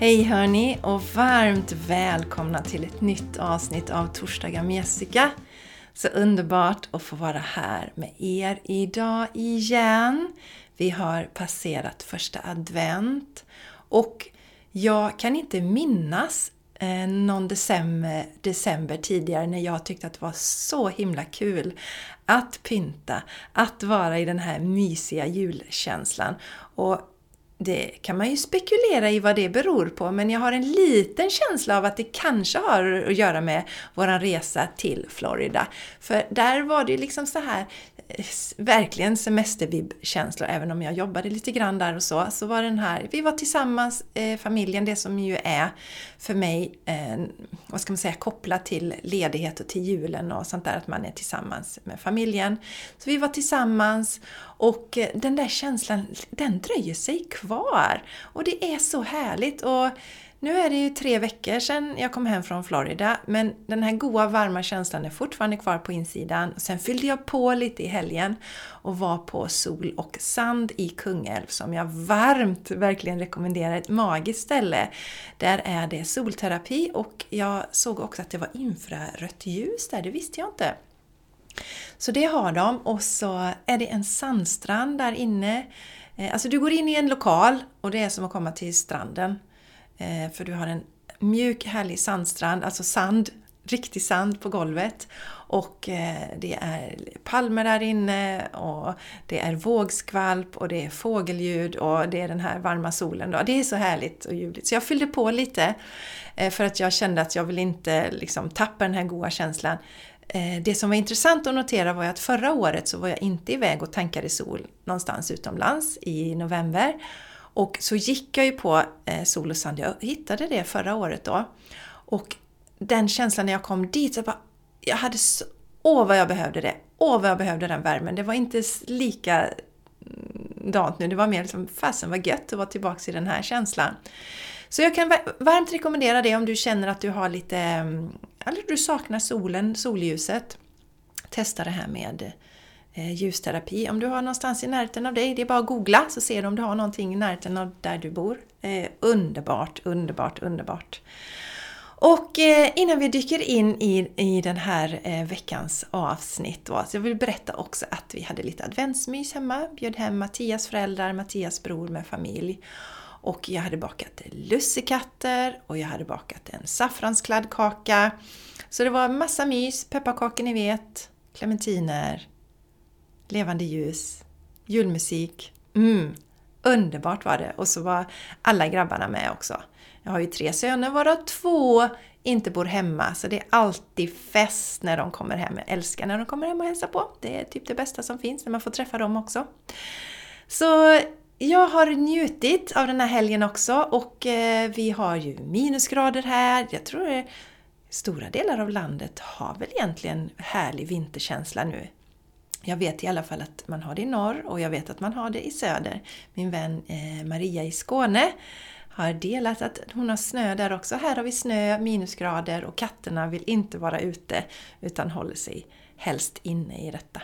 Hej hörni och varmt välkomna till ett nytt avsnitt av Torsdagar med Jessica. Så underbart att få vara här med er idag igen. Vi har passerat första advent och jag kan inte minnas eh, någon december, december tidigare när jag tyckte att det var så himla kul att pynta, att vara i den här mysiga julkänslan. Och det kan man ju spekulera i vad det beror på, men jag har en liten känsla av att det kanske har att göra med våran resa till Florida. För där var det liksom så här verkligen semestervibb-känslor, även om jag jobbade lite grann där och så. Så var den här, vi var tillsammans, eh, familjen, det som ju är för mig, eh, vad ska man säga, kopplat till ledighet och till julen och sånt där, att man är tillsammans med familjen. Så vi var tillsammans och eh, den där känslan, den dröjer sig kvar. Och det är så härligt. Och nu är det ju tre veckor sedan jag kom hem från Florida, men den här goa varma känslan är fortfarande kvar på insidan. Sen fyllde jag på lite i helgen och var på Sol och Sand i Kungälv som jag varmt verkligen rekommenderar. Ett magiskt ställe. Där är det solterapi och jag såg också att det var infrarött ljus där, det visste jag inte. Så det har de och så är det en sandstrand där inne. Eh, alltså du går in i en lokal och det är som att komma till stranden. Eh, för du har en mjuk härlig sandstrand, alltså sand, riktig sand på golvet. Och eh, det är palmer där inne och det är vågskvalp och det är fågelljud och det är den här varma solen. Då. Det är så härligt och ljuvligt. Så jag fyllde på lite eh, för att jag kände att jag vill inte liksom tappa den här goda känslan. Eh, det som var intressant att notera var att förra året så var jag inte iväg och tankade sol någonstans utomlands i november. Och så gick jag ju på eh, Sol och Sand, jag hittade det förra året då. Och den känslan när jag kom dit, jag, bara, jag hade så, åh vad jag behövde det! Åh vad jag behövde den värmen! Det var inte lika mm, dant nu, det var mer liksom, fasen vad gött att vara tillbaka i den här känslan. Så jag kan varmt rekommendera det om du känner att du har lite, mm, eller du saknar solen, solljuset. Testa det här med Eh, Eh, ljusterapi. Om du har någonstans i närheten av dig, det är bara att googla så ser du om du har någonting i närheten av där du bor. Eh, underbart, underbart, underbart! Och eh, innan vi dyker in i, i den här eh, veckans avsnitt då, så jag vill berätta också att vi hade lite adventsmys hemma. Bjöd hem Mattias föräldrar, Mattias bror med familj. Och jag hade bakat lussekatter och jag hade bakat en saffranskladdkaka. Så det var massa mys, pepparkakor ni vet, clementiner, levande ljus, julmusik. Mm, underbart var det! Och så var alla grabbarna med också. Jag har ju tre söner varav två inte bor hemma, så det är alltid fest när de kommer hem. Jag älskar när de kommer hem och hälsar på. Det är typ det bästa som finns, när man får träffa dem också. Så jag har njutit av den här helgen också och eh, vi har ju minusgrader här. Jag tror att stora delar av landet har väl egentligen härlig vinterkänsla nu. Jag vet i alla fall att man har det i norr och jag vet att man har det i söder. Min vän eh, Maria i Skåne har delat att hon har snö där också. Här har vi snö, minusgrader och katterna vill inte vara ute utan håller sig helst inne i detta.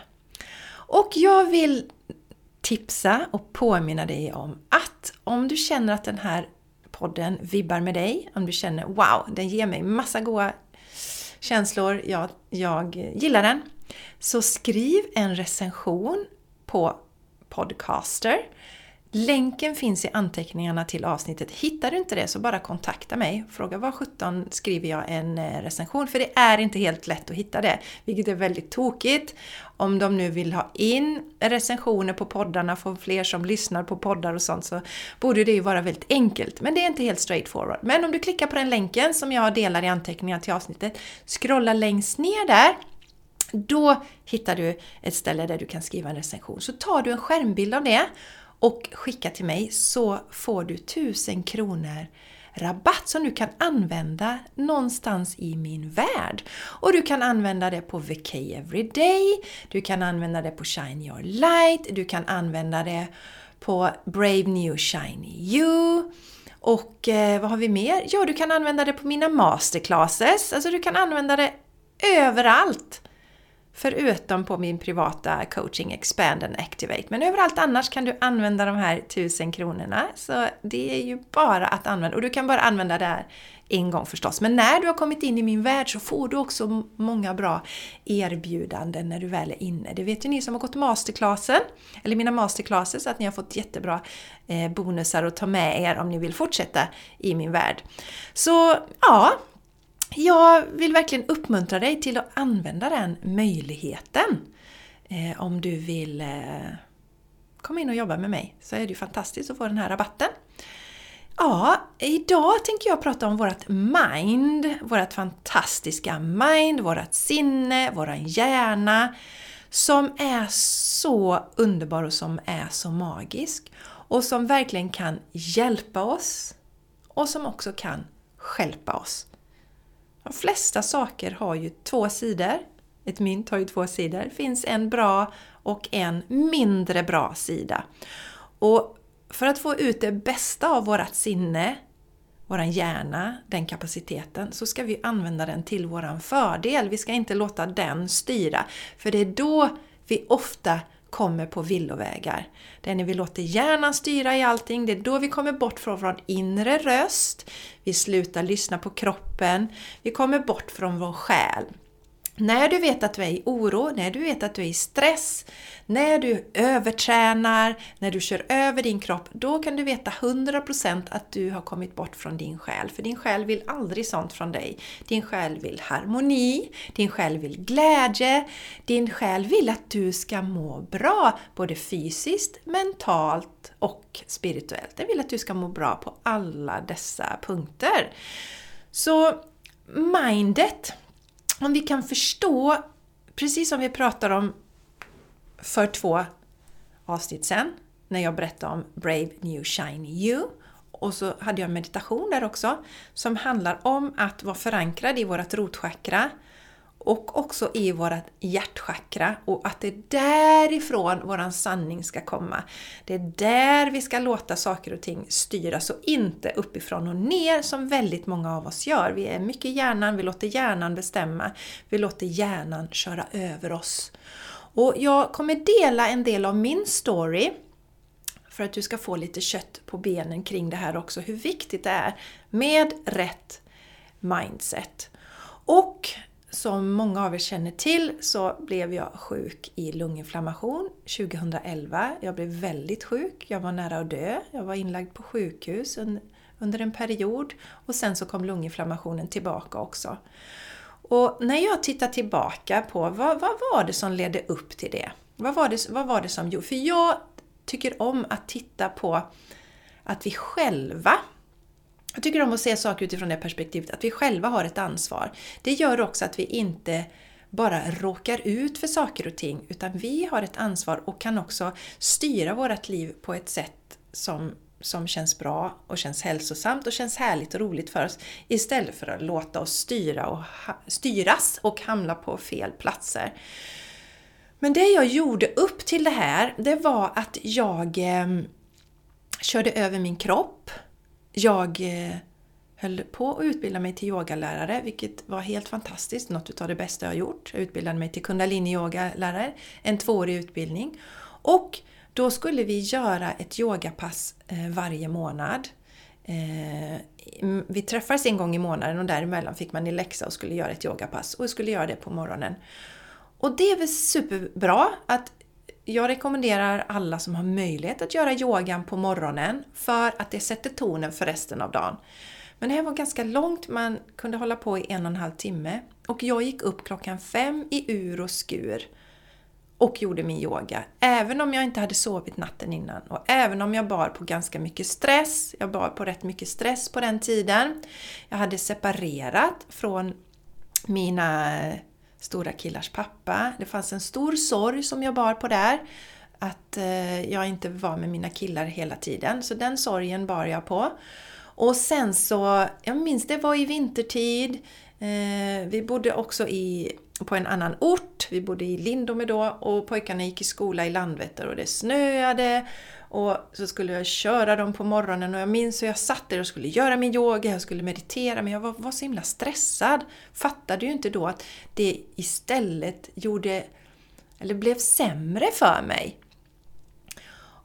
Och jag vill tipsa och påminna dig om att om du känner att den här podden vibbar med dig, om du känner wow, den ger mig massa goda känslor, jag, jag gillar den, så skriv en recension på Podcaster. Länken finns i anteckningarna till avsnittet. Hittar du inte det så bara kontakta mig. Fråga var 17 skriver jag en eh, recension, för det är inte helt lätt att hitta det, vilket är väldigt tokigt. Om de nu vill ha in recensioner på poddarna, få fler som lyssnar på poddar och sånt, så borde det ju vara väldigt enkelt. Men det är inte helt straightforward. Men om du klickar på den länken som jag delar i anteckningarna till avsnittet, scrolla längst ner där då hittar du ett ställe där du kan skriva en recension. Så tar du en skärmbild av det och skickar till mig så får du 1000 kronor rabatt som du kan använda någonstans i min värld. Och du kan använda det på VK Everyday, du kan använda det på Shine Your Light, du kan använda det på Brave New Shiny You. Och eh, vad har vi mer? Ja, du kan använda det på mina masterclasses. Alltså du kan använda det överallt. Förutom på min privata coaching Expand and Activate. Men överallt annars kan du använda de här 1000 kronorna. Så det är ju bara att använda. Och du kan bara använda det här en gång förstås. Men när du har kommit in i min värld så får du också många bra erbjudanden när du väl är inne. Det vet ju ni som har gått masterclassen, eller mina masterclasses, att ni har fått jättebra eh, bonusar att ta med er om ni vill fortsätta i min värld. Så ja, jag vill verkligen uppmuntra dig till att använda den möjligheten. Eh, om du vill eh, komma in och jobba med mig så är det ju fantastiskt att få den här rabatten. Ja, idag tänker jag prata om vårt mind, vårt fantastiska mind, vårt sinne, våran hjärna som är så underbar och som är så magisk och som verkligen kan hjälpa oss och som också kan skälpa oss. De flesta saker har ju två sidor. Ett mynt har ju två sidor. Det finns en bra och en mindre bra sida. Och för att få ut det bästa av vårat sinne, våran hjärna, den kapaciteten, så ska vi använda den till våran fördel. Vi ska inte låta den styra. För det är då vi ofta kommer på villovägar. Det är när vi låter hjärnan styra i allting, det är då vi kommer bort från vår inre röst, vi slutar lyssna på kroppen, vi kommer bort från vår själ. När du vet att du är i oro, när du vet att du är i stress, när du övertränar, när du kör över din kropp, då kan du veta 100% att du har kommit bort från din själ. För din själ vill aldrig sånt från dig. Din själ vill harmoni, din själ vill glädje, din själ vill att du ska må bra, både fysiskt, mentalt och spirituellt. Den vill att du ska må bra på alla dessa punkter. Så mindet om vi kan förstå, precis som vi pratade om för två avsnitt sen, när jag berättade om Brave New Shiny You. Och så hade jag en meditation där också, som handlar om att vara förankrad i vårt rotchakra och också i vårt hjärtchakra och att det är därifrån våran sanning ska komma. Det är där vi ska låta saker och ting styras och inte uppifrån och ner som väldigt många av oss gör. Vi är mycket hjärnan, vi låter hjärnan bestämma, vi låter hjärnan köra över oss. Och jag kommer dela en del av min story för att du ska få lite kött på benen kring det här också, hur viktigt det är med rätt mindset. Och som många av er känner till så blev jag sjuk i lunginflammation 2011. Jag blev väldigt sjuk, jag var nära att dö. Jag var inlagd på sjukhus under en period och sen så kom lunginflammationen tillbaka också. Och när jag tittar tillbaka på vad, vad var det som ledde upp till det? Vad var det, vad var det som gjorde? För jag tycker om att titta på att vi själva jag tycker om att se saker utifrån det perspektivet, att vi själva har ett ansvar. Det gör också att vi inte bara råkar ut för saker och ting, utan vi har ett ansvar och kan också styra vårt liv på ett sätt som, som känns bra och känns hälsosamt och känns härligt och roligt för oss istället för att låta oss styra och styras och hamna på fel platser. Men det jag gjorde upp till det här, det var att jag eh, körde över min kropp jag eh, höll på att utbilda mig till yogalärare, vilket var helt fantastiskt, något av det bästa jag har gjort. Jag utbildade mig till kundalini-yogalärare, en tvåårig utbildning. Och då skulle vi göra ett yogapass eh, varje månad. Eh, vi träffades en gång i månaden och däremellan fick man i läxa och skulle göra ett yogapass och vi skulle göra det på morgonen. Och det är väl superbra att jag rekommenderar alla som har möjlighet att göra yogan på morgonen för att det sätter tonen för resten av dagen. Men det här var ganska långt, man kunde hålla på i en och en halv timme. Och jag gick upp klockan fem i ur och skur och gjorde min yoga. Även om jag inte hade sovit natten innan och även om jag bar på ganska mycket stress. Jag bar på rätt mycket stress på den tiden. Jag hade separerat från mina stora killars pappa. Det fanns en stor sorg som jag bar på där. Att eh, jag inte var med mina killar hela tiden. Så den sorgen bar jag på. Och sen så, jag minns det var i vintertid. Eh, vi bodde också i på en annan ort. Vi bodde i Lindome då och pojkarna gick i skola i Landvetter och det snöade. Och så skulle jag köra dem på morgonen och jag minns hur jag satt där och skulle göra min yoga, jag skulle meditera men jag var, var så himla stressad. Fattade ju inte då att det istället gjorde, eller blev sämre för mig.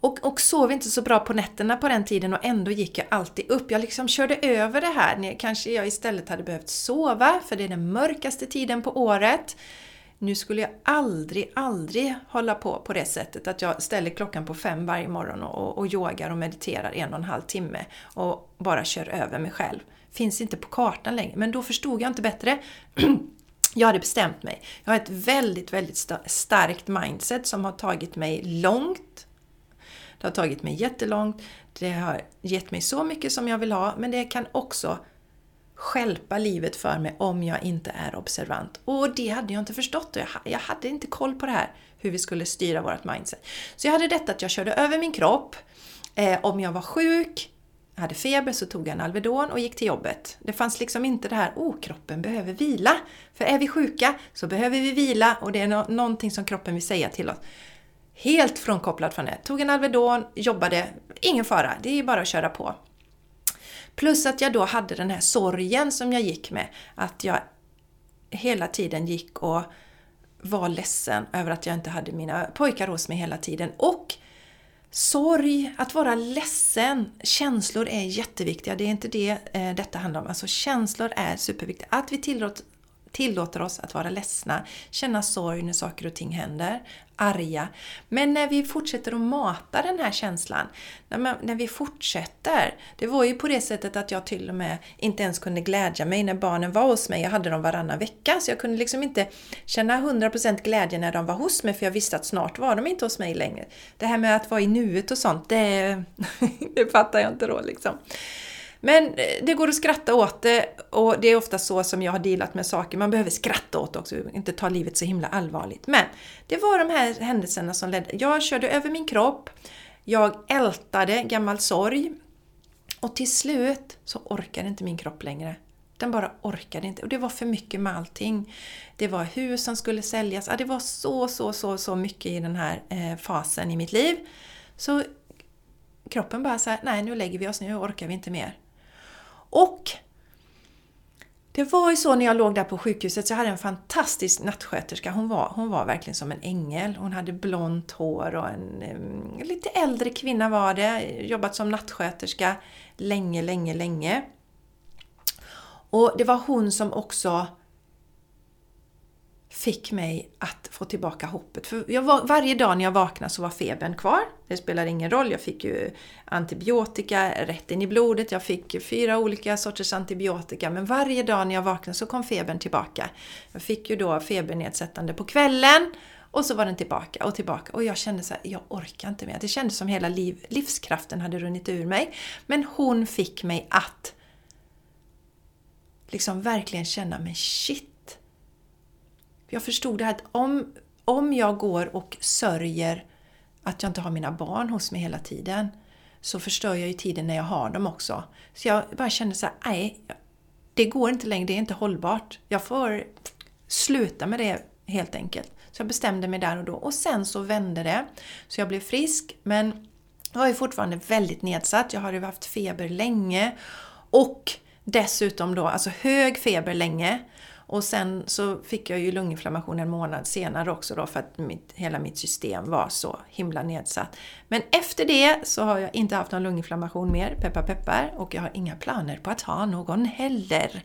Och, och sov inte så bra på nätterna på den tiden och ändå gick jag alltid upp. Jag liksom körde över det här. Kanske jag istället hade behövt sova, för det är den mörkaste tiden på året. Nu skulle jag aldrig, aldrig hålla på på det sättet att jag ställer klockan på fem varje morgon och, och yogar och mediterar en och en halv timme och bara kör över mig själv. Finns inte på kartan längre, men då förstod jag inte bättre. Jag hade bestämt mig. Jag har ett väldigt, väldigt starkt mindset som har tagit mig långt det har tagit mig jättelångt, det har gett mig så mycket som jag vill ha, men det kan också skälpa livet för mig om jag inte är observant. Och det hade jag inte förstått och jag, hade inte koll på det här, hur vi skulle styra vårt mindset. Så jag hade detta att jag körde över min kropp. Eh, om jag var sjuk, hade feber så tog jag en Alvedon och gick till jobbet. Det fanns liksom inte det här, oh kroppen behöver vila. För är vi sjuka så behöver vi vila och det är no någonting som kroppen vill säga till oss. Helt frånkopplad från det. Tog en Alvedon, jobbade, ingen fara, det är bara att köra på. Plus att jag då hade den här sorgen som jag gick med. Att jag hela tiden gick och var ledsen över att jag inte hade mina pojkar hos mig hela tiden. Och sorg, att vara ledsen, känslor är jätteviktiga. Det är inte det eh, detta handlar om. Alltså känslor är superviktiga. Att vi tillåter, tillåter oss att vara ledsna, känna sorg när saker och ting händer, arga. Men när vi fortsätter att mata den här känslan, när, vi fortsätter. Det var ju på det sättet att jag till och med inte ens kunde glädja mig när barnen var hos mig. Jag hade dem varannan vecka, så jag kunde liksom inte känna 100% glädje när de var hos mig, för jag visste att snart var de inte hos mig längre. Det här med att vara i nuet och sånt, det, det fattar jag inte då liksom. Men eh, det går att skratta åt det och det är ofta så som jag har dealat med saker. Man behöver skratta åt det också, inte ta livet så himla allvarligt. Men det var de här händelserna som ledde. Jag körde över min kropp, jag ältade gammal sorg och till slut så orkade inte min kropp längre. Den bara orkade inte och det var för mycket med allting. Det var hus som skulle säljas, ja, det var så, så, så, så mycket i den här eh, fasen i mitt liv. Så kroppen bara sa nej nu lägger vi oss, nu orkar vi inte mer. Och det var ju så när jag låg där på sjukhuset, så jag hade en fantastisk nattsköterska. Hon var, hon var verkligen som en ängel. Hon hade blont hår och en, en lite äldre kvinna var det. Jobbat som nattsköterska länge, länge, länge. Och det var hon som också fick mig att få tillbaka hoppet. För var, varje dag när jag vaknade så var febern kvar. Det spelar ingen roll. Jag fick ju antibiotika rätt in i blodet. Jag fick fyra olika sorters antibiotika. Men varje dag när jag vaknade så kom febern tillbaka. Jag fick ju då febernedsättande på kvällen. Och så var den tillbaka och tillbaka. Och jag kände så här, jag orkar inte mer. Det kändes som hela liv, livskraften hade runnit ur mig. Men hon fick mig att liksom verkligen känna, men shit jag förstod det här att om, om jag går och sörjer att jag inte har mina barn hos mig hela tiden så förstör jag ju tiden när jag har dem också. Så jag bara kände så här, nej, det går inte längre, det är inte hållbart. Jag får sluta med det helt enkelt. Så jag bestämde mig där och då. Och sen så vände det. Så jag blev frisk, men jag är fortfarande väldigt nedsatt. Jag har ju haft feber länge. Och dessutom då, alltså hög feber länge. Och sen så fick jag ju lunginflammation en månad senare också då för att mitt, hela mitt system var så himla nedsatt. Men efter det så har jag inte haft någon lunginflammation mer, peppar peppar, och jag har inga planer på att ha någon heller.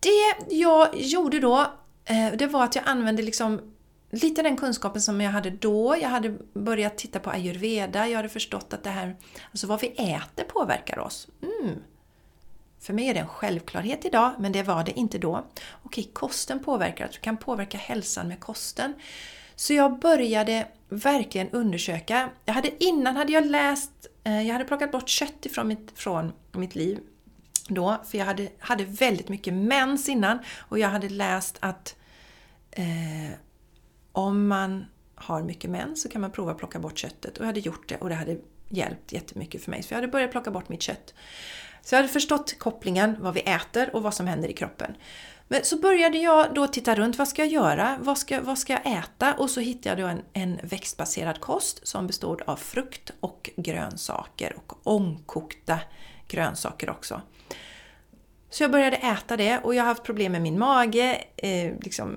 Det jag gjorde då, eh, det var att jag använde liksom lite den kunskapen som jag hade då. Jag hade börjat titta på ayurveda, jag hade förstått att det här, alltså vad vi äter påverkar oss. Mm. För mig är det en självklarhet idag, men det var det inte då. Okej, kosten påverkar, att du kan påverka hälsan med kosten. Så jag började verkligen undersöka. Jag hade, innan hade jag läst, eh, jag hade plockat bort kött ifrån mitt, från mitt liv då, för jag hade, hade väldigt mycket mens innan och jag hade läst att eh, om man har mycket mens så kan man prova att plocka bort köttet och jag hade gjort det och det hade hjälpt jättemycket för mig. Så jag hade börjat plocka bort mitt kött. Så jag hade förstått kopplingen, vad vi äter och vad som händer i kroppen. Men så började jag då titta runt, vad ska jag göra? Vad ska, vad ska jag äta? Och så hittade jag en, en växtbaserad kost som bestod av frukt och grönsaker och ångkokta grönsaker också. Så jag började äta det och jag har haft problem med min mage eh, liksom,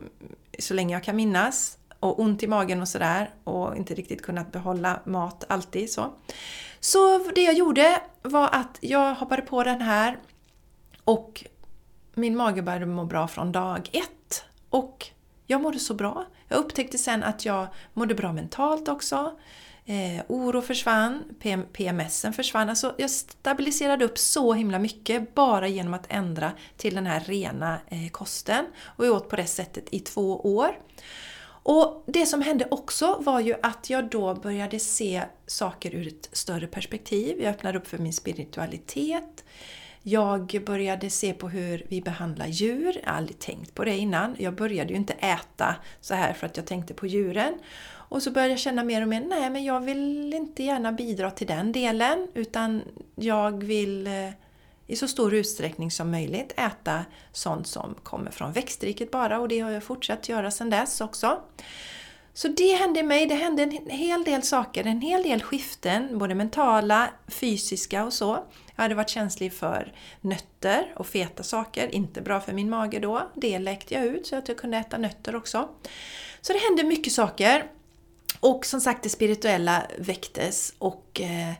så länge jag kan minnas. Och ont i magen och sådär och inte riktigt kunnat behålla mat alltid så. Så det jag gjorde var att jag hoppade på den här och min mage började må bra från dag ett. Och jag mådde så bra. Jag upptäckte sen att jag mådde bra mentalt också. Eh, oro försvann, PM, PMSen försvann. Alltså jag stabiliserade upp så himla mycket bara genom att ändra till den här rena eh, kosten. Och jag åt på det sättet i två år. Och det som hände också var ju att jag då började se saker ur ett större perspektiv. Jag öppnade upp för min spiritualitet. Jag började se på hur vi behandlar djur. Jag har aldrig tänkt på det innan. Jag började ju inte äta så här för att jag tänkte på djuren. Och så började jag känna mer och mer, nej men jag vill inte gärna bidra till den delen utan jag vill eh, i så stor utsträckning som möjligt äta sånt som kommer från växtriket bara och det har jag fortsatt göra sedan dess också. Så det hände mig, det hände en hel del saker, en hel del skiften, både mentala, fysiska och så. Jag hade varit känslig för nötter och feta saker, inte bra för min mage då. Det läkte jag ut så att jag kunde äta nötter också. Så det hände mycket saker. Och som sagt, det spirituella väcktes och eh,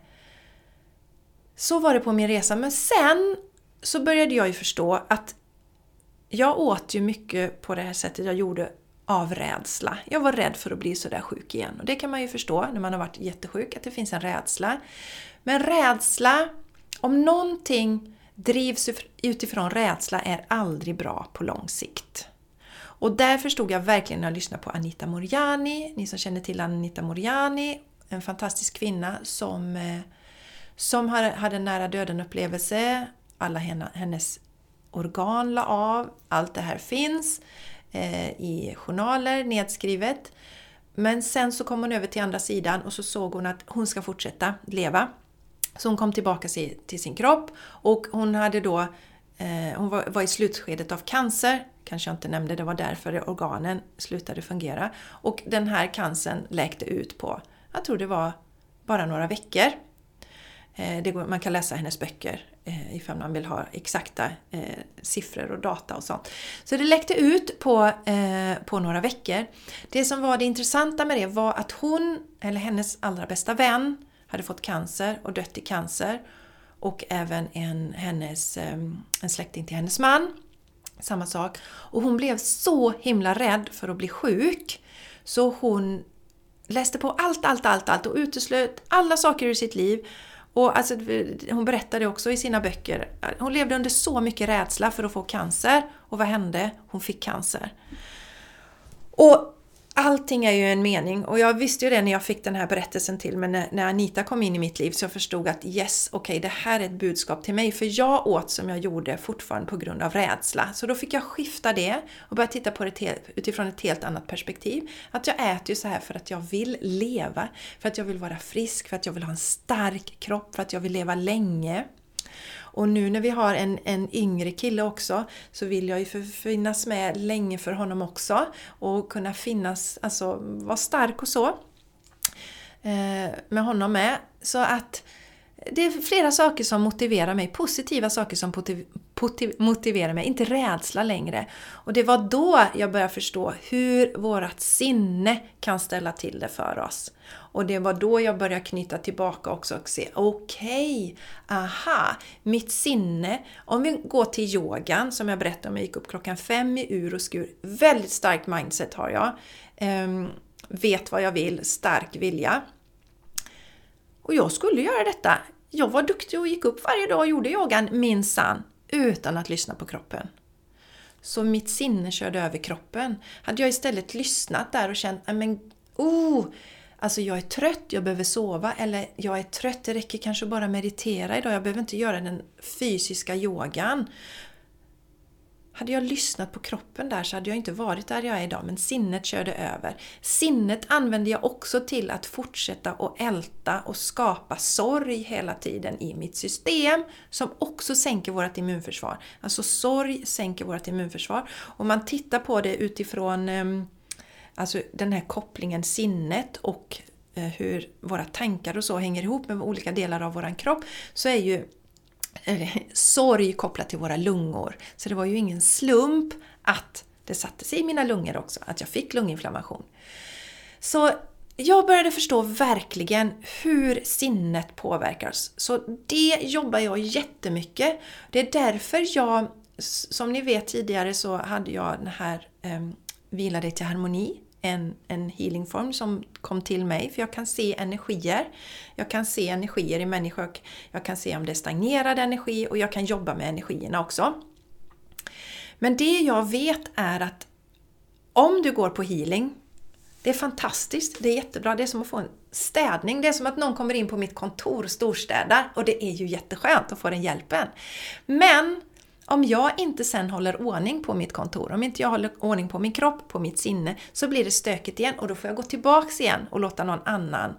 så var det på min resa. Men sen så började jag ju förstå att jag åt ju mycket på det här sättet jag gjorde av rädsla. Jag var rädd för att bli sådär sjuk igen. Och det kan man ju förstå när man har varit jättesjuk, att det finns en rädsla. Men rädsla, om någonting drivs utifrån rädsla, är aldrig bra på lång sikt. Och där förstod jag verkligen när jag lyssnade på Anita Moriani, ni som känner till Anita Moriani, en fantastisk kvinna som, eh, som hade en nära döden upplevelse. Alla hennes organ la av, allt det här finns eh, i journaler nedskrivet. Men sen så kom hon över till andra sidan och så såg hon att hon ska fortsätta leva. Så hon kom tillbaka till sin kropp och hon hade då eh, hon var, i slutskedet av cancer, kanske jag inte nämnde, det var därför organen slutade fungera. Och den här cancern läkte ut på, jag tror det var bara några veckor. Eh, det går, man kan läsa hennes böcker eh, ifall man vill ha exakta eh, siffror och data och sånt. Så det läckte ut på, eh, på några veckor. Det som var det intressanta med det var att hon, eller hennes allra bästa vän, hade fått cancer och dött i cancer. Och även en, hennes, ehm, en släkting till hennes man. Samma sak. Och hon blev så himla rädd för att bli sjuk. Så hon läste på allt, allt, allt, allt och uteslöt alla saker ur sitt liv och alltså, hon berättade också i sina böcker, hon levde under så mycket rädsla för att få cancer. Och vad hände? Hon fick cancer. Och allting är ju en mening och jag visste ju det när jag fick den här berättelsen till mig när, när Anita kom in i mitt liv så jag förstod att yes, okej okay, det här är ett budskap till mig för jag åt som jag gjorde fortfarande på grund av rädsla. Så då fick jag skifta det och börja titta på det utifrån ett helt annat perspektiv. Att jag äter ju så här för att jag vill leva, för att jag vill vara frisk, för att jag vill ha en stark kropp, för att jag vill leva länge. Och nu när vi har en, en yngre kille också så vill jag ju finnas med länge för honom också och kunna finnas, alltså vara stark och så. Eh, med honom med. Så att det är flera saker som motiverar mig, positiva saker som motiverar mig, inte rädsla längre. Och det var då jag började förstå hur vårt sinne kan ställa till det för oss. Och det var då jag började knyta tillbaka också och se, okej, okay, aha, mitt sinne. Om vi går till yogan, som jag berättade om, jag gick upp klockan fem i ur och skur. Väldigt starkt mindset har jag. Um, vet vad jag vill, stark vilja. Och jag skulle göra detta. Jag var duktig och gick upp varje dag och gjorde yogan, minsann, utan att lyssna på kroppen. Så mitt sinne körde över kroppen. Hade jag istället lyssnat där och känt, men oh, Alltså jag är trött, jag behöver sova eller jag är trött, det räcker kanske bara meditera idag, jag behöver inte göra den fysiska yogan. hade jag lyssnat på kroppen där så hade jag inte varit där jag är idag, men sinnet körde över. Sinnet använde jag också till att fortsätta och älta och skapa sorg hela tiden i mitt system, som också sänker vårt immunförsvar. Alltså sorg sänker vårt immunförsvar. Om man tittar på det utifrån ehm, alltså den här kopplingen sinnet och eh, hur våra tankar och så hänger ihop med olika delar av våran kropp, så är ju eh, sorg kopplat till våra lungor. Så det var ju ingen slump att det satte sig i mina lungor också, att jag fick lunginflammation. Så jag började förstå verkligen hur sinnet påverkar oss. Så det jobbar jag jättemycket. Det är därför jag, som ni vet tidigare så hade jag den här eh, Vila dig till harmoni en, en healingform som kom till mig, för jag kan se energier. Jag kan se energier i människor, jag kan se om det är stagnerad energi och jag kan jobba med energierna också. Men det jag vet är att om du går på healing, det är fantastiskt, det är jättebra, det är som att få en städning. Det är som att någon kommer in på mitt kontor, storstädar, och det är ju jätteskönt att få den hjälpen. Men om jag inte sen håller ordning på mitt kontor, om inte jag håller ordning på min kropp, på mitt sinne, så blir det stökigt igen och då får jag gå tillbaks igen och låta någon annan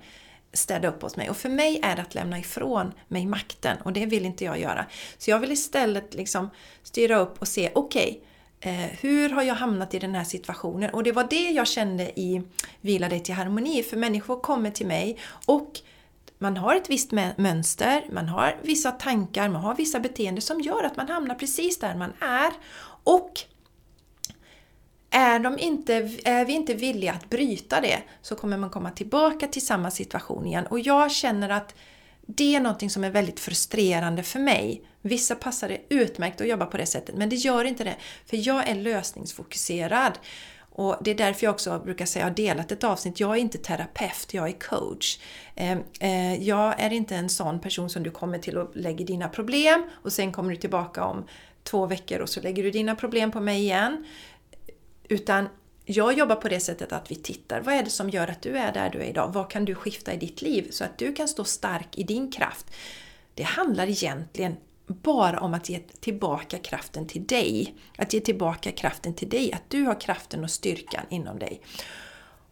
städa upp hos mig. Och för mig är det att lämna ifrån mig makten och det vill inte jag göra. Så jag vill istället liksom styra upp och se, okej, okay, eh, hur har jag hamnat i den här situationen? Och det var det jag kände i Vila dig till harmoni, för människor kommer till mig och man har ett visst mönster, man har vissa tankar, man har vissa beteenden som gör att man hamnar precis där man är. Och är, de inte, är vi inte villiga att bryta det så kommer man komma tillbaka till samma situation igen. Och jag känner att det är någonting som är väldigt frustrerande för mig. Vissa passar det utmärkt att jobba på det sättet, men det gör inte det. För jag är lösningsfokuserad. Och Det är därför jag också brukar säga, jag har delat ett avsnitt, jag är inte terapeut, jag är coach. Ehm, eh, jag är inte en sån person som du kommer till och lägger dina problem och sen kommer du tillbaka om två veckor och så lägger du dina problem på mig igen. Utan jag jobbar på det sättet att vi tittar, vad är det som gör att du är där du är idag? Vad kan du skifta i ditt liv så att du kan stå stark i din kraft? Det handlar egentligen bara om att ge tillbaka kraften till dig. Att ge tillbaka kraften till dig, att du har kraften och styrkan inom dig.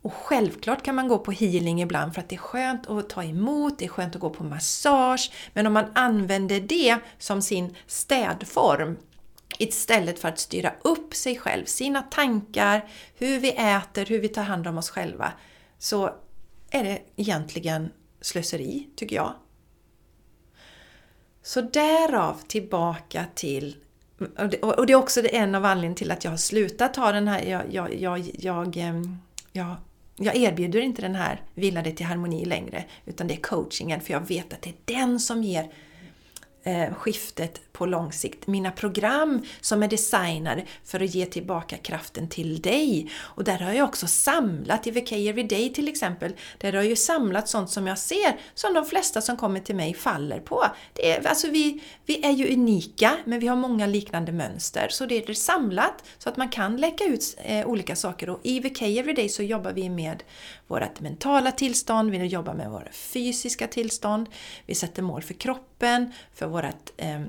Och självklart kan man gå på healing ibland för att det är skönt att ta emot, det är skönt att gå på massage. Men om man använder det som sin städform istället för att styra upp sig själv, sina tankar, hur vi äter, hur vi tar hand om oss själva, så är det egentligen slöseri, tycker jag. Så därav tillbaka till och det är också en av anledningarna till att jag har slutat ta den här... Jag, jag, jag, jag, jag, jag erbjuder inte den här Vila dig till harmoni längre, utan det är coachingen, för jag vet att det är den som ger eh, skiftet på lång sikt. Mina program som är designade för att ge tillbaka kraften till dig. Och där har jag också samlat, i VK Everyday till exempel, där har jag ju samlat sånt som jag ser som de flesta som kommer till mig faller på. Det är, alltså vi, vi är ju unika, men vi har många liknande mönster. Så det är samlat så att man kan läcka ut eh, olika saker. Och i VK Everyday så jobbar vi med vårt mentala tillstånd, vi jobbar med våra fysiska tillstånd, vi sätter mål för kroppen, för vårt eh, eh,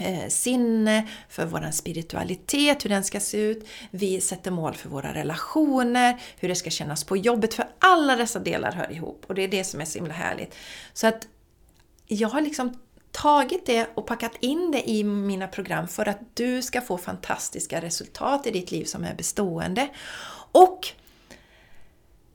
Eh, sinne, för vår spiritualitet, hur den ska se ut. Vi sätter mål för våra relationer, hur det ska kännas på jobbet, för alla dessa delar hör ihop och det är det som är så himla härligt. Så att jag har liksom tagit det och packat in det i mina program för att du ska få fantastiska resultat i ditt liv som är bestående. Och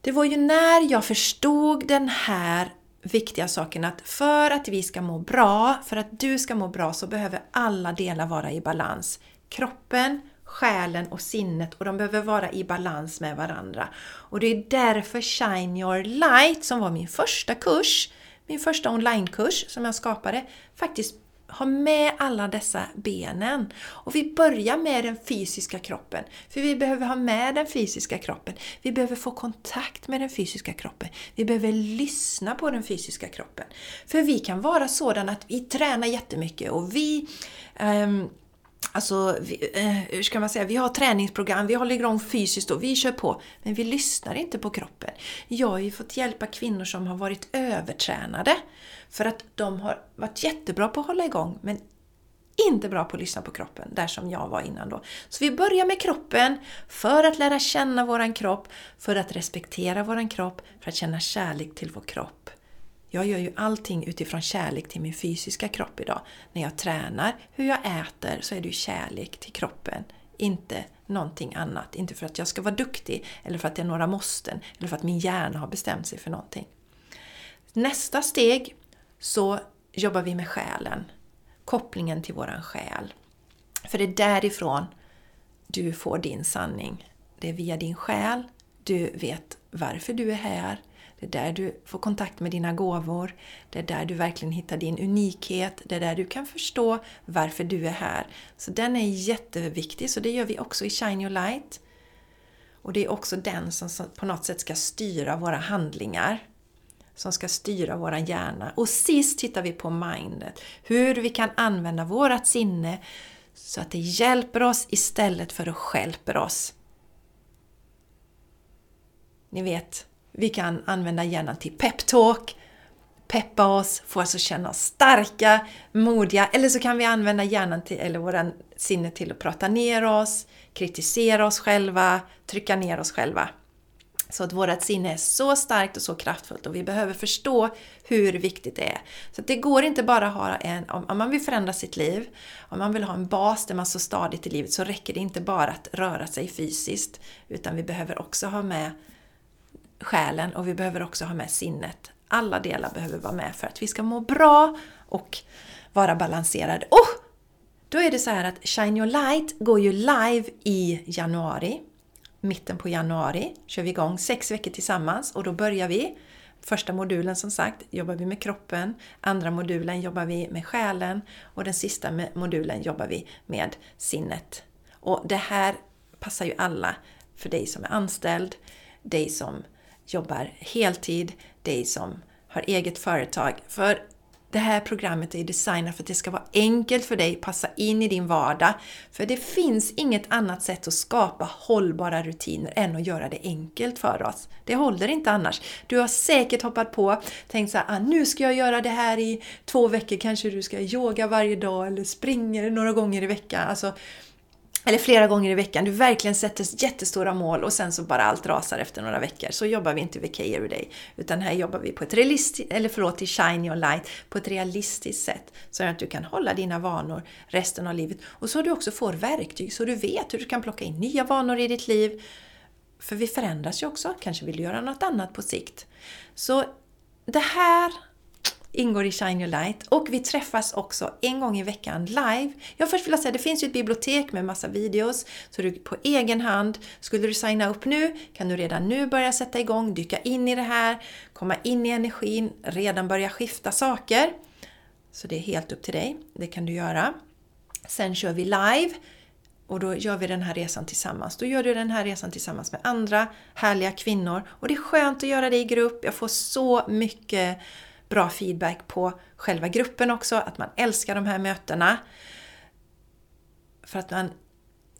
det var ju när jag förstod den här viktiga saken att för att vi ska må bra, för att du ska må bra så behöver alla delar vara i balans. Kroppen, själen och sinnet och de behöver vara i balans med varandra. Och det är därför Shine Your Light, som var min första kurs, min första onlinekurs som jag skapade, faktiskt ha med alla dessa benen. Och vi börjar med den fysiska kroppen. För vi behöver ha med den fysiska kroppen. Vi behöver få kontakt med den fysiska kroppen. Vi behöver lyssna på den fysiska kroppen. För vi kan vara sådana att vi tränar jättemycket och vi um, Alltså, vi, eh, hur ska man säga, vi har träningsprogram, vi håller igång fysiskt och vi kör på. Men vi lyssnar inte på kroppen. Jag har ju fått hjälpa kvinnor som har varit övertränade. För att de har varit jättebra på att hålla igång men inte bra på att lyssna på kroppen, där som jag var innan då. Så vi börjar med kroppen för att lära känna våran kropp, för att respektera våran kropp, för att känna kärlek till vår kropp. Jag gör ju allting utifrån kärlek till min fysiska kropp idag. När jag tränar, hur jag äter, så är det ju kärlek till kroppen. Inte någonting annat. Inte för att jag ska vara duktig, eller för att det är några måsten, eller för att min hjärna har bestämt sig för någonting. Nästa steg så jobbar vi med själen. Kopplingen till våran själ. För det är därifrån du får din sanning. Det är via din själ du vet varför du är här. Det är där du får kontakt med dina gåvor. Det är där du verkligen hittar din unikhet. Det är där du kan förstå varför du är här. Så den är jätteviktig, så det gör vi också i Shine Your Light. Och det är också den som på något sätt ska styra våra handlingar som ska styra våran hjärna. Och sist tittar vi på mindet. Hur vi kan använda vårat sinne så att det hjälper oss istället för att stjälper oss. Ni vet, vi kan använda hjärnan till peptalk, peppa oss, få oss att känna oss starka, modiga. Eller så kan vi använda hjärnan till, eller våran sinne till att prata ner oss, kritisera oss själva, trycka ner oss själva. Så att vårt sinne är så starkt och så kraftfullt och vi behöver förstå hur viktigt det är. Så det går inte bara att ha en, om man vill förändra sitt liv, om man vill ha en bas där man står stadigt i livet så räcker det inte bara att röra sig fysiskt utan vi behöver också ha med själen och vi behöver också ha med sinnet. Alla delar behöver vara med för att vi ska må bra och vara balanserade. Och då är det så här att Shine Your Light går ju live i januari mitten på januari kör vi igång sex veckor tillsammans och då börjar vi. Första modulen som sagt jobbar vi med kroppen, andra modulen jobbar vi med själen och den sista modulen jobbar vi med sinnet. Och det här passar ju alla, för dig som är anställd, dig som jobbar heltid, dig som har eget företag. För det här programmet är designat för att det ska vara enkelt för dig, passa in i din vardag. För det finns inget annat sätt att skapa hållbara rutiner än att göra det enkelt för oss. Det håller inte annars. Du har säkert hoppat på, tänkt så här, ah, nu ska jag göra det här i två veckor, kanske du ska yoga varje dag eller springer några gånger i veckan. Alltså, eller flera gånger i veckan, du verkligen sätter jättestora mål och sen så bara allt rasar efter några veckor. Så jobbar vi inte VK Everyday. Utan här jobbar vi på ett realistiskt, eller förlåt, i Shine Your Light, på ett realistiskt sätt. Så att du kan hålla dina vanor resten av livet. Och så du också får verktyg så du vet hur du kan plocka in nya vanor i ditt liv. För vi förändras ju också, kanske vill du göra något annat på sikt. Så det här ingår i Shine Your Light och vi träffas också en gång i veckan live. Jag först vill säga, det finns ju ett bibliotek med massa videos så du på egen hand, skulle du signa upp nu kan du redan nu börja sätta igång, dyka in i det här, komma in i energin, redan börja skifta saker. Så det är helt upp till dig, det kan du göra. Sen kör vi live och då gör vi den här resan tillsammans. Då gör du den här resan tillsammans med andra härliga kvinnor och det är skönt att göra det i grupp. Jag får så mycket bra feedback på själva gruppen också, att man älskar de här mötena. För att man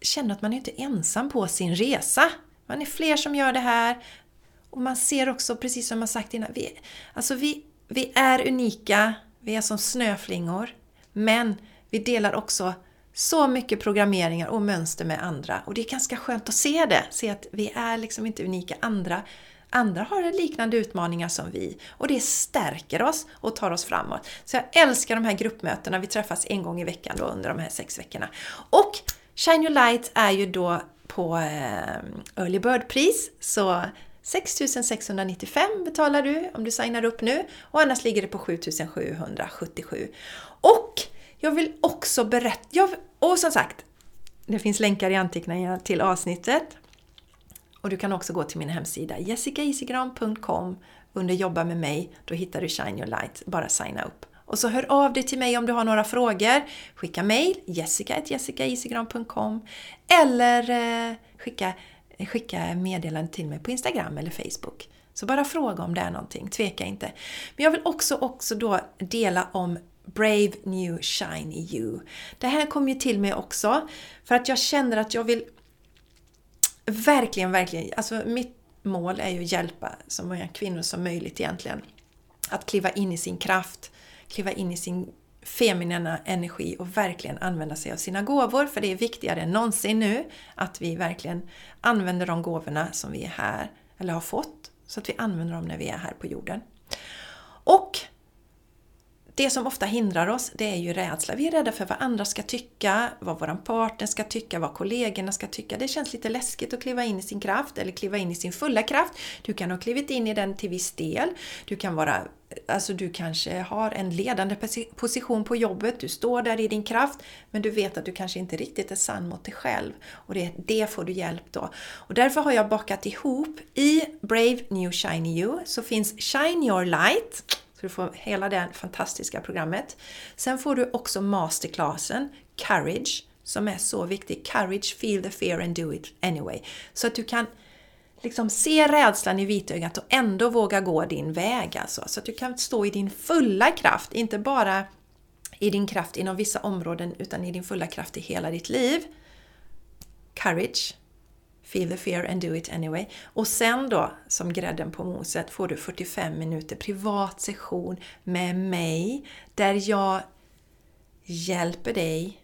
känner att man är inte ensam på sin resa. Man är fler som gör det här. Och man ser också, precis som jag sagt innan, vi, alltså vi, vi är unika, vi är som snöflingor. Men vi delar också så mycket programmeringar och mönster med andra. Och det är ganska skönt att se det, se att vi är liksom inte unika. Andra Andra har liknande utmaningar som vi och det stärker oss och tar oss framåt. Så jag älskar de här gruppmötena. Vi träffas en gång i veckan då under de här sex veckorna. Och Shine Your Light är ju då på eh, Early Bird-pris. Så 6695 betalar du om du signar upp nu och annars ligger det på 7777. Och jag vill också berätta, och som sagt, det finns länkar i anteckningarna till avsnittet. Och du kan också gå till min hemsida jessicaisigran.com under Jobba med mig. Då hittar du Shine Your Light. Bara signa upp. Och så hör av dig till mig om du har några frågor. Skicka mejl jessica.jessicaisigran.com eller eh, skicka, skicka meddelande till mig på Instagram eller Facebook. Så bara fråga om det är någonting, tveka inte. Men jag vill också, också då dela om Brave New Shiny You. Det här kom ju till mig också för att jag känner att jag vill verkligen, verkligen. Alltså mitt mål är ju att hjälpa så många kvinnor som möjligt egentligen. Att kliva in i sin kraft, kliva in i sin feminina energi och verkligen använda sig av sina gåvor. För det är viktigare än någonsin nu att vi verkligen använder de gåvorna som vi är här, eller har fått, så att vi använder dem när vi är här på jorden. Och det som ofta hindrar oss, det är ju rädsla. Vi är rädda för vad andra ska tycka, vad vår partner ska tycka, vad kollegorna ska tycka. Det känns lite läskigt att kliva in i sin kraft eller kliva in i sin fulla kraft. Du kan ha klivit in i den till viss del. Du kan vara Alltså du kanske har en ledande position på jobbet, du står där i din kraft, men du vet att du kanske inte riktigt är sann mot dig själv. Och det, det får du hjälp då. Och därför har jag bakat ihop, i Brave New Shiny You så finns Shine Your Light, så du får hela det fantastiska programmet. Sen får du också masterclassen Courage, som är så viktig. Courage, feel the fear and do it anyway. Så att du kan liksom se rädslan i vitögat och ändå våga gå din väg. Alltså. Så att du kan stå i din fulla kraft, inte bara i din kraft inom vissa områden utan i din fulla kraft i hela ditt liv. Courage, Feel the fear and do it anyway. Och sen då, som grädden på moset, får du 45 minuter privat session med mig där jag hjälper dig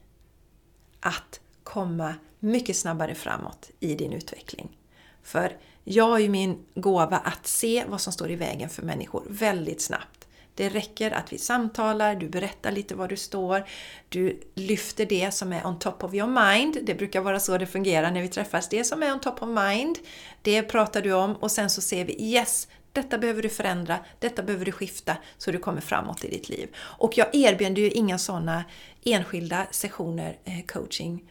att komma mycket snabbare framåt i din utveckling. För jag har ju min gåva att se vad som står i vägen för människor väldigt snabbt. Det räcker att vi samtalar, du berättar lite var du står, du lyfter det som är on top of your mind. Det brukar vara så det fungerar när vi träffas. Det som är on top of mind, det pratar du om och sen så ser vi yes, detta behöver du förändra, detta behöver du skifta så du kommer framåt i ditt liv. Och jag erbjuder ju inga sådana enskilda sessioner eh, coaching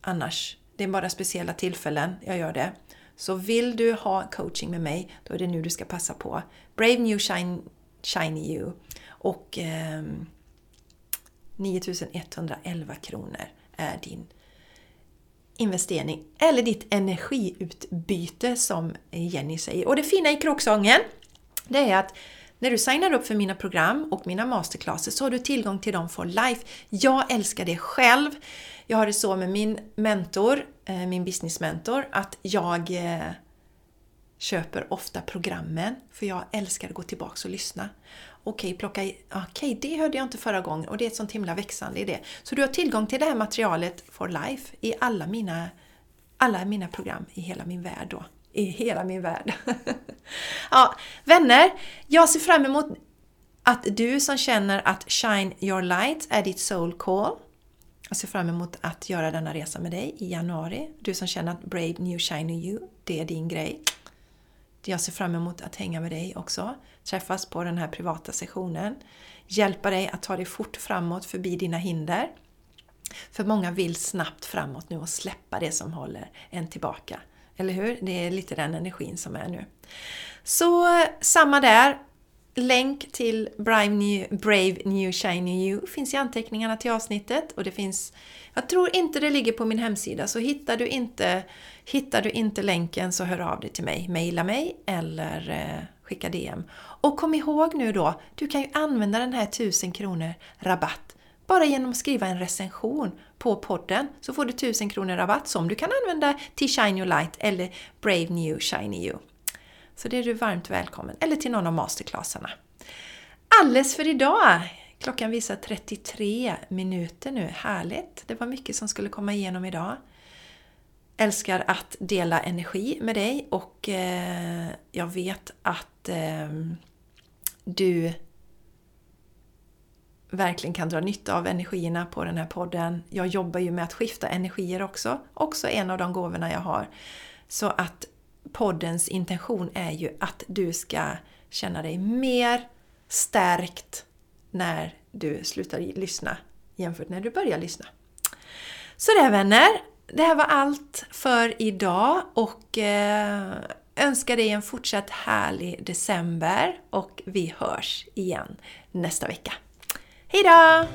annars. Det är bara speciella tillfällen jag gör det. Så vill du ha coaching med mig, då är det nu du ska passa på. Brave New Shine Shiny You. Och eh, 9111 kronor är din investering eller ditt energiutbyte som Jenny säger. Och det fina i kråksången det är att när du signar upp för mina program och mina masterclasses så har du tillgång till dem for life. Jag älskar det själv. Jag har det så med min mentor, eh, min businessmentor, att jag eh, köper ofta programmen för jag älskar att gå tillbaks och lyssna. Okej, plocka i, okej, det hörde jag inte förra gången och det är ett sånt himla växande idé. Så du har tillgång till det här materialet for life i alla mina, alla mina program i hela min värld då. I hela min värld. ja, vänner, jag ser fram emot att du som känner att Shine Your Light är ditt soul call. Jag ser fram emot att göra denna resa med dig i januari. Du som känner att Brave New Shiny You, det är din grej. Jag ser fram emot att hänga med dig också, träffas på den här privata sessionen, hjälpa dig att ta dig fort framåt förbi dina hinder. För många vill snabbt framåt nu och släppa det som håller en tillbaka. Eller hur? Det är lite den energin som är nu. Så samma där. Länk till Brave New, Brave New Shiny You finns i anteckningarna till avsnittet och det finns jag tror inte det ligger på min hemsida så hittar du inte, hittar du inte länken så hör av dig till mig. Maila mig eller eh, skicka DM. Och kom ihåg nu då, du kan ju använda den här 1000 kronor rabatt bara genom att skriva en recension på podden så får du 1000 kronor rabatt som du kan använda till Shine Your Light eller Brave New Shiny You. Så det är du varmt välkommen, eller till någon av masterclassarna. Alles för idag! Klockan visar 33 minuter nu. Härligt! Det var mycket som skulle komma igenom idag. Älskar att dela energi med dig och eh, jag vet att eh, du verkligen kan dra nytta av energierna på den här podden. Jag jobbar ju med att skifta energier också. Också en av de gåvorna jag har. Så att poddens intention är ju att du ska känna dig mer stärkt, när du slutar lyssna jämfört när du börjar lyssna. Så det vänner, det här var allt för idag och eh, önskar dig en fortsatt härlig december och vi hörs igen nästa vecka. Hejdå!